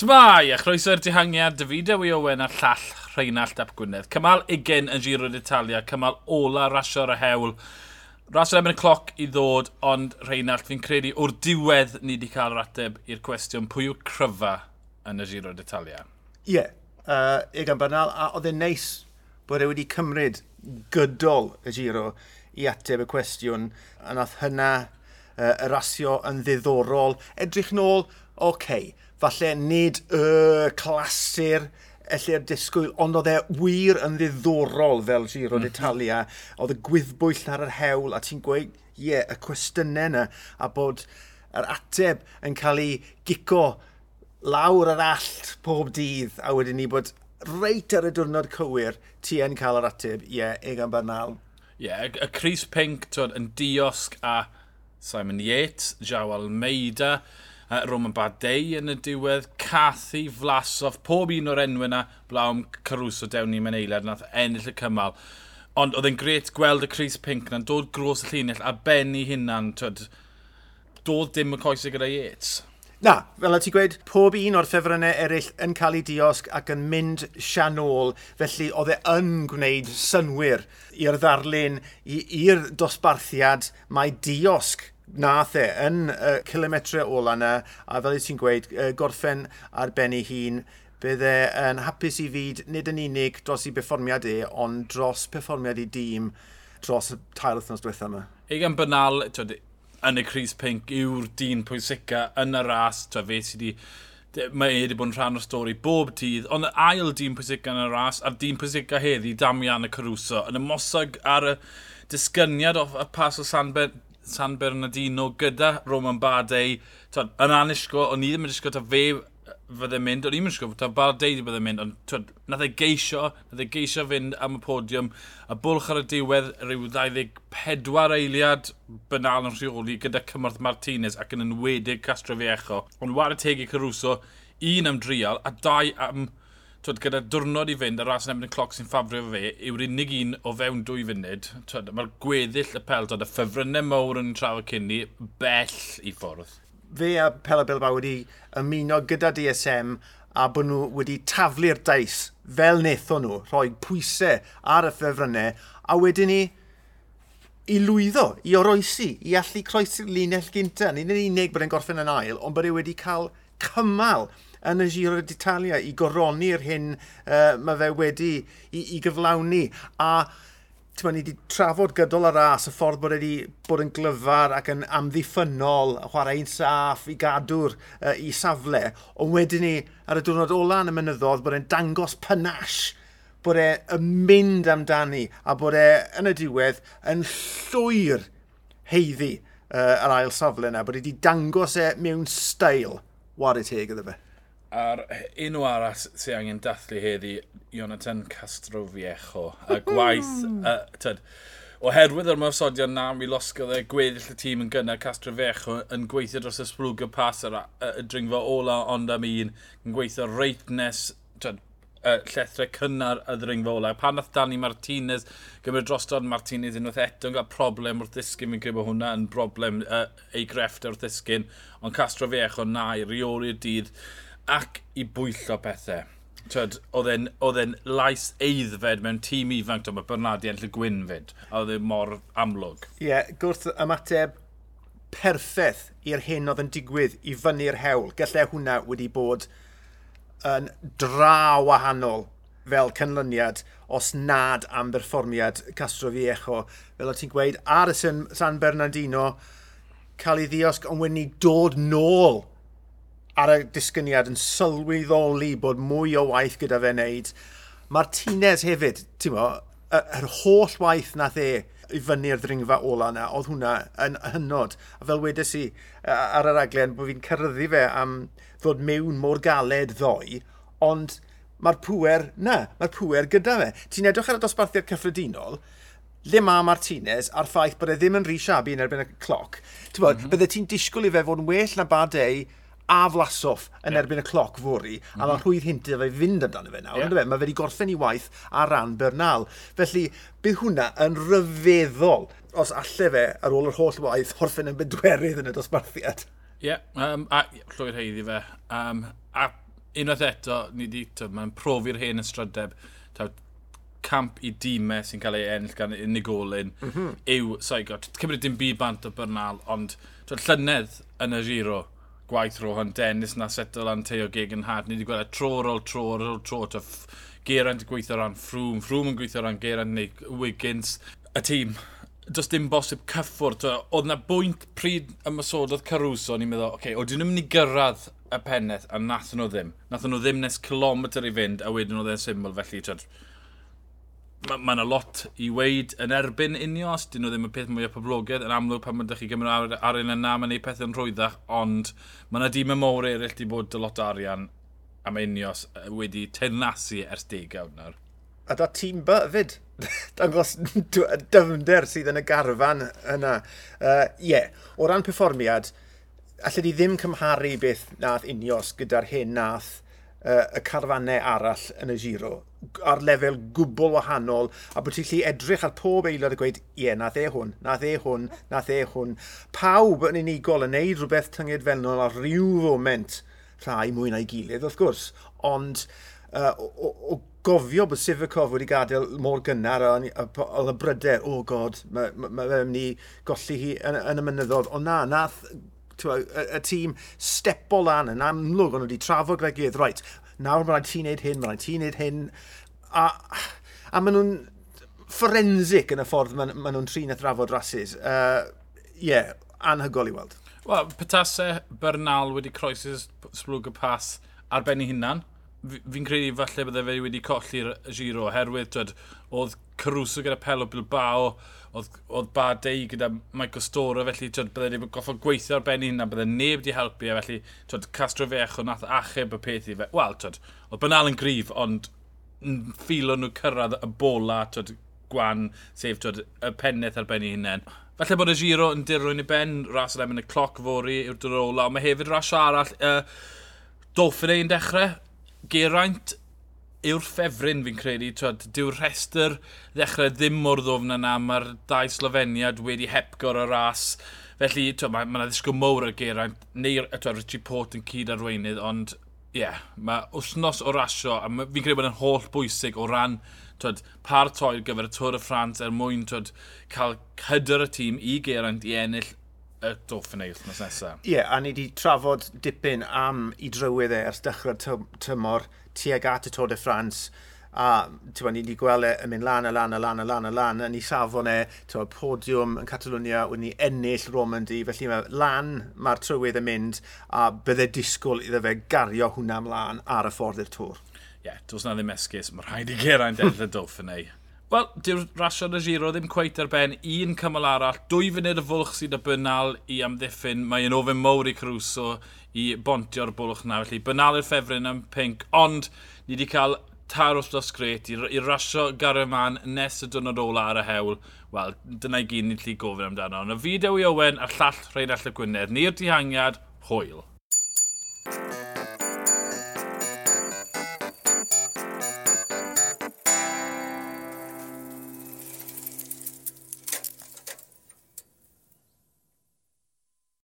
Shmai, a chroeso'r dihangiad, Davidew i Owen a llall Rheinald Ap Gwynedd. Cymal 20 yn giro d'Italia, cymal ola rasio ar y hewl. Rasio erbyn y cloc i ddod, ond Rheinald, fi'n credu o'r diwedd ni wedi cael yr ateb i'r cwestiwn pwy yw cryfa yn y giro d'Italia. Ie, yeah, uh, Egan Bernal, a oedd e'n neis bod e wedi cymryd gydol y giro i ateb y cwestiwn, a nath hynna uh, y rasio yn ddiddorol. Edrych nôl, oce, okay, falle nid y clasur elle'r disgwyl, ond oedd e wir yn ddiddorol fel Giro mm. d'Italia. Oedd y gwyddbwyll ar yr hewl, a ti'n gweud, ie, yeah, y cwestiynau yna, a bod yr ateb yn cael ei gico lawr yr allt pob dydd, a wedyn ni bod reit ar y diwrnod cywir, ti yn cael yr ateb, ie, yeah, egan Bernal. Ie, yeah, y Cris Pink twod, yn diosg a Simon Yates, Jao Almeida, uh, Roman Badei yn y diwedd, Cathy, Vlasov, pob un o'r enw yna, blawn Caruso dewn ni mewn eilad, nath ennill y cymal. Ond oedd e'n gret gweld y Chris Pink na'n dod gros y llinell a benni hynna'n dod dim y coesau gyda Yates. Na, fel y ti gweud, pob un o'r ffefrynnau eraill yn cael ei diosg ac yn mynd sianol, felly oedd e yn gwneud synwyr i'r ddarlun, i'r dosbarthiad mae diosg nath e yn y uh, kilometre ola yna, a fel ti'n gweud, uh, gorffen ar ben ei hun, bydd e yn hapus i fyd, nid yn unig dros ei perfformiad e, ond dros perfformiad i dîm dros y tair wythnos diwethaf yma. Egan banal, twyd, yn y Cris Pink yw'r dyn pwysica yn y ras. Twa fe sydd wedi... Mae wedi bod yn rhan o'r stori bob dydd, ond ail dyn pwysica yn y ras a'r dyn pwysica heddi, Damian y Caruso, yn ymosod ar y disgyniad o y pas o San, Ber San Bernardino gyda Roman Badei. Yn anisgo, o'n i ddim yn disgo ta fe fydde'n mynd, o'n i'n mynd siŵr, ta'n bar deud i bydde'n mynd, ond twyd, nath ei geisio, nath ei geisio fynd am y podiwm, a bwlch ar y diwedd rhyw 24 eiliad banal yn rheoli gyda cymorth Martinez ac yn enwedig Castro Fiecho. Ond war y tegu Caruso, un am drial a dau am twyd, gyda diwrnod i fynd a ras yn ebyn y cloc sy'n ffafrio fe yw'r unig un o fewn dwy funud. Mae'r gweddill y peltod, y ffefrynnau mawr yn trafod cyn ni, bell i ffwrdd fe a Pela Bilbao wedi ymuno gyda DSM a bod nhw wedi taflu'r dais fel wnaethon nhw, rhoi pwysau ar y ffefrynnau, a wedyn ni i lwyddo, i oroesi, i allu croesi'r linell gynta. Nid yn unig bod e'n gorffen yn ail, ond bod e wedi cael cymal yn y Giro d'Italia i goroni'r hyn uh, mae fe wedi i, i gyflawni. A Tyma, ni wedi trafod gydol ar ras y ffordd bod wedi bod yn glyfar ac yn amddiffynol, chwarae'n saff i gadw'r uh, i safle, ond wedyn ni ar y diwrnod ola yn y mynyddodd bod e'n dangos panache bod e'n mynd amdani a bod e yn y diwedd yn llwyr heiddi uh, yr ail safle yna, bod e wedi dangos e mewn stael war y teg iddo fe. A'r enw arall sy'n angen dathlu heddi, Jonathan Castro Viejo. A gwaith, hmm. uh, tyd, oherwydd yr mofsodion na, mi losgodd e gweddill y tîm yn gynnar Castro Viejo yn gweithio dros y sbrwg y pas ar y dringfa ola ond am un, yn gweithio reit nes tyd, uh, llethrau cynnar y ddringfa ola. Pan nath Dani Martinez gymryd drostodd Martinez unwaith eto yn cael problem wrth ddisgyn, fi'n credu bod hwnna yn broblem uh, ei grefft wrth ddisgyn, ond Castro Viejo na i reoli'r dydd ac i bwyllo pethau. Tyd, oedd e'n lais eiddfed mewn tîm ifanc, mae Bernardi enll y gwynfyd, a oedd e mor amlwg. Ie, yeah, gwrth ymateb perffaith i'r hyn oedd yn digwydd i fyny'r hewl. Gallai hwnna wedi bod yn dra wahanol fel canlyniad os nad am berfformiad Castro Viejo. Fel o ti'n gweud, ar y San Bernardino, cael ei ddiosg ond wedi dod nôl ar y disgyniad yn sylweddoli bod mwy o waith gyda fe wneud. Martinez hefyd, ti'n mo, yr holl waith nath e i fyny'r ddringfa ola yna, oedd hwnna yn hynod. A fel wedes i ar yr aglen bod fi'n cyrryddu fe am ddod mewn mor galed ddoe, ond mae'r pwer, na, mae'r pwer gyda fe. Ti'n edrych ar y dosbarthiad cyffredinol, le ma Martinez a'r ffaith bod e ddim yn rhi siabu yn erbyn y cloc. Ti'n bod, mm -hmm. bydde ti'n disgwyl i fe fod yn well na badau e a Flasoff yn yeah. erbyn y cloc fori, mm -hmm. a mae mhm. rhwydd hynty fe fynd amdano fe nawr, yeah. Fe? mae fe wedi gorffen ei waith ar ran Bernal. Felly, bydd hwnna yn ryfeddol os alle fe ar ôl yr holl waith horffen yn bedwerydd yn y dosbarthiad. Ie, yeah, um, a llwy'r heiddi fe. Um, a unwaith eto, ni di, mae'n profi'r hen ystrydeb. Taw, camp i dîmau sy'n cael ei ennill gan unigolyn mm -hmm. yw, sorry, so, cymryd dim byd bant o Bernal, ond twyd, llynedd yn y giro, gwaith Rohan Dennis na seto lan teo gegen had. Ni wedi gweld e tro ar ôl tro ar ôl tro. Ta Geraint yn gweithio ran Ffrwm, Ffrwm yn gweithio ran Geraint neu Wiggins. Y tîm, does dim bosib cyffwrdd. Oedd na bwynt pryd ymasododd Caruso, ni'n meddwl, oce, okay, oedden nhw'n mynd i gyrraedd y penneth a nath nhw ddim. Nath nhw ddim nes kilometr i fynd, a wedyn oedd e'n syml, felly, tyd, mae yna ma, ma lot i weid yn erbyn unio, os dyn nhw ddim y peth mwy o poblogaidd, yn amlwg pan mae'n chi gymryd ar, ar un yna, mae'n ei pethau'n rhwyddach, ond mae yna dim y mowr eraill wedi bod dy lot arian am unios wedi tenasu ers degawd nawr. A da tîm by fyd, dangos dyfnder sydd yn y garfan yna. Ie, uh, yeah. o ran perfformiad, allai ni ddim cymharu beth nath unios gyda'r hyn nath uh, y carfannau arall yn y giro ar lefel gwbl wahanol a bod ti'n lli edrych ar pob aelod a gweud ie, yeah, nath e hwn, nath e hwn, nath e hwn. Pawb yn unigol yn neud rhywbeth tynged felnol ar ryw foment rhai mwy na'i gilydd wrth gwrs, ond uh, o, o, gofio bod Sifakov wedi gadael mor gynnar oedd y bryder, o oh god, mae ma, ma, ma fe'n mynd i golli hi yn, yn y mynyddodd, ond na, nath y, y tîm stepo lan yn amlwg, ond wedi trafod gregydd, right, nawr mae'n ti'n neud hyn, mae'n ti'n neud hyn, a, a maen nhw'n forensic yn y ffordd maen, maen nhw'n trin a thrafod rhasys. Ie, uh, yeah, anhygol i weld. Wel, petasau Bernal wedi croesi'r sblwg y pas ar ben ei hunan, fi'n credu falle bydde fe wedi colli'r giro, oherwydd twed, oedd Caruso gyda Pelo Bilbao, oedd, oedd Badei gyda Michael Stora, felly twed, bydde wedi goffo gweithio ar ben hynna, bydde neb wedi helpu, e, a felly twed, Castro Fech o nath achub y peth i fe. Wel, twed, oedd banal yn grif, ond ffilo nhw cyrraedd y bola, twed, gwan, sef twed, y penneth ar ben ei hunain. Falle bod y giro yn dirwyn i ben, ras yn y cloc fori yw'r dyr ola, ond mae hefyd ras arall, uh, Dolphin ei'n dechrau, Geraint yw'r ffefryn fi'n credu, twed, dyw'r rhestr ddechrau ddim mor ddofn yna, mae'r dau Sloveniad wedi hepgor o ras. Felly, mae yna ddisgwyl mowr ar Geraint, neu twed, Richie Port yn cyd arweinydd, ond ie, yeah, mae wthnos o rasio, a fi'n credu bod yn holl bwysig o ran twyd, par toer gyfer y Tôr y Ffrans er mwyn twyd, cael hyder y tîm i Geraint i ennill y Dauphiné wythnos nesaf. Ie, yeah, a ni wedi trafod dipyn am i drywydd e ers dechrau'r tymor tuag at y Tôr de France a tywa, ni wedi gweld e yn mynd lan a lan a lan a lan a lan, a ni safon e, tywa, podiwm yn Catalonia, wedi ni ennill Romandy, felly mae lan mae'r trywydd yn mynd, a bydde disgwyl iddo fe gario hwnna ymlaen ar y ffordd i'r tŵr. Ie, yeah, does na ddim esgus, mae rhaid i Geraint ennill y Dauphiné. Wel, dyw'r rasio y giro ddim cweith ar ben un cymal arall, dwy funud y fwlch sydd y bynal i amddiffyn, mae yn ofyn mowr i Caruso i bontio'r bwlch na, felly bynal i'r ffefryn am pink, ond ni wedi cael tair wrthnos gret i, i rasio Garaman nes y dwrnod ola ar y hewl. Wel, dyna i gyd ni'n lli gofyn amdano. Ond y fideo i Owen a'r llall Rhain All y Gwynedd, ni'r dihangiad, hwyl.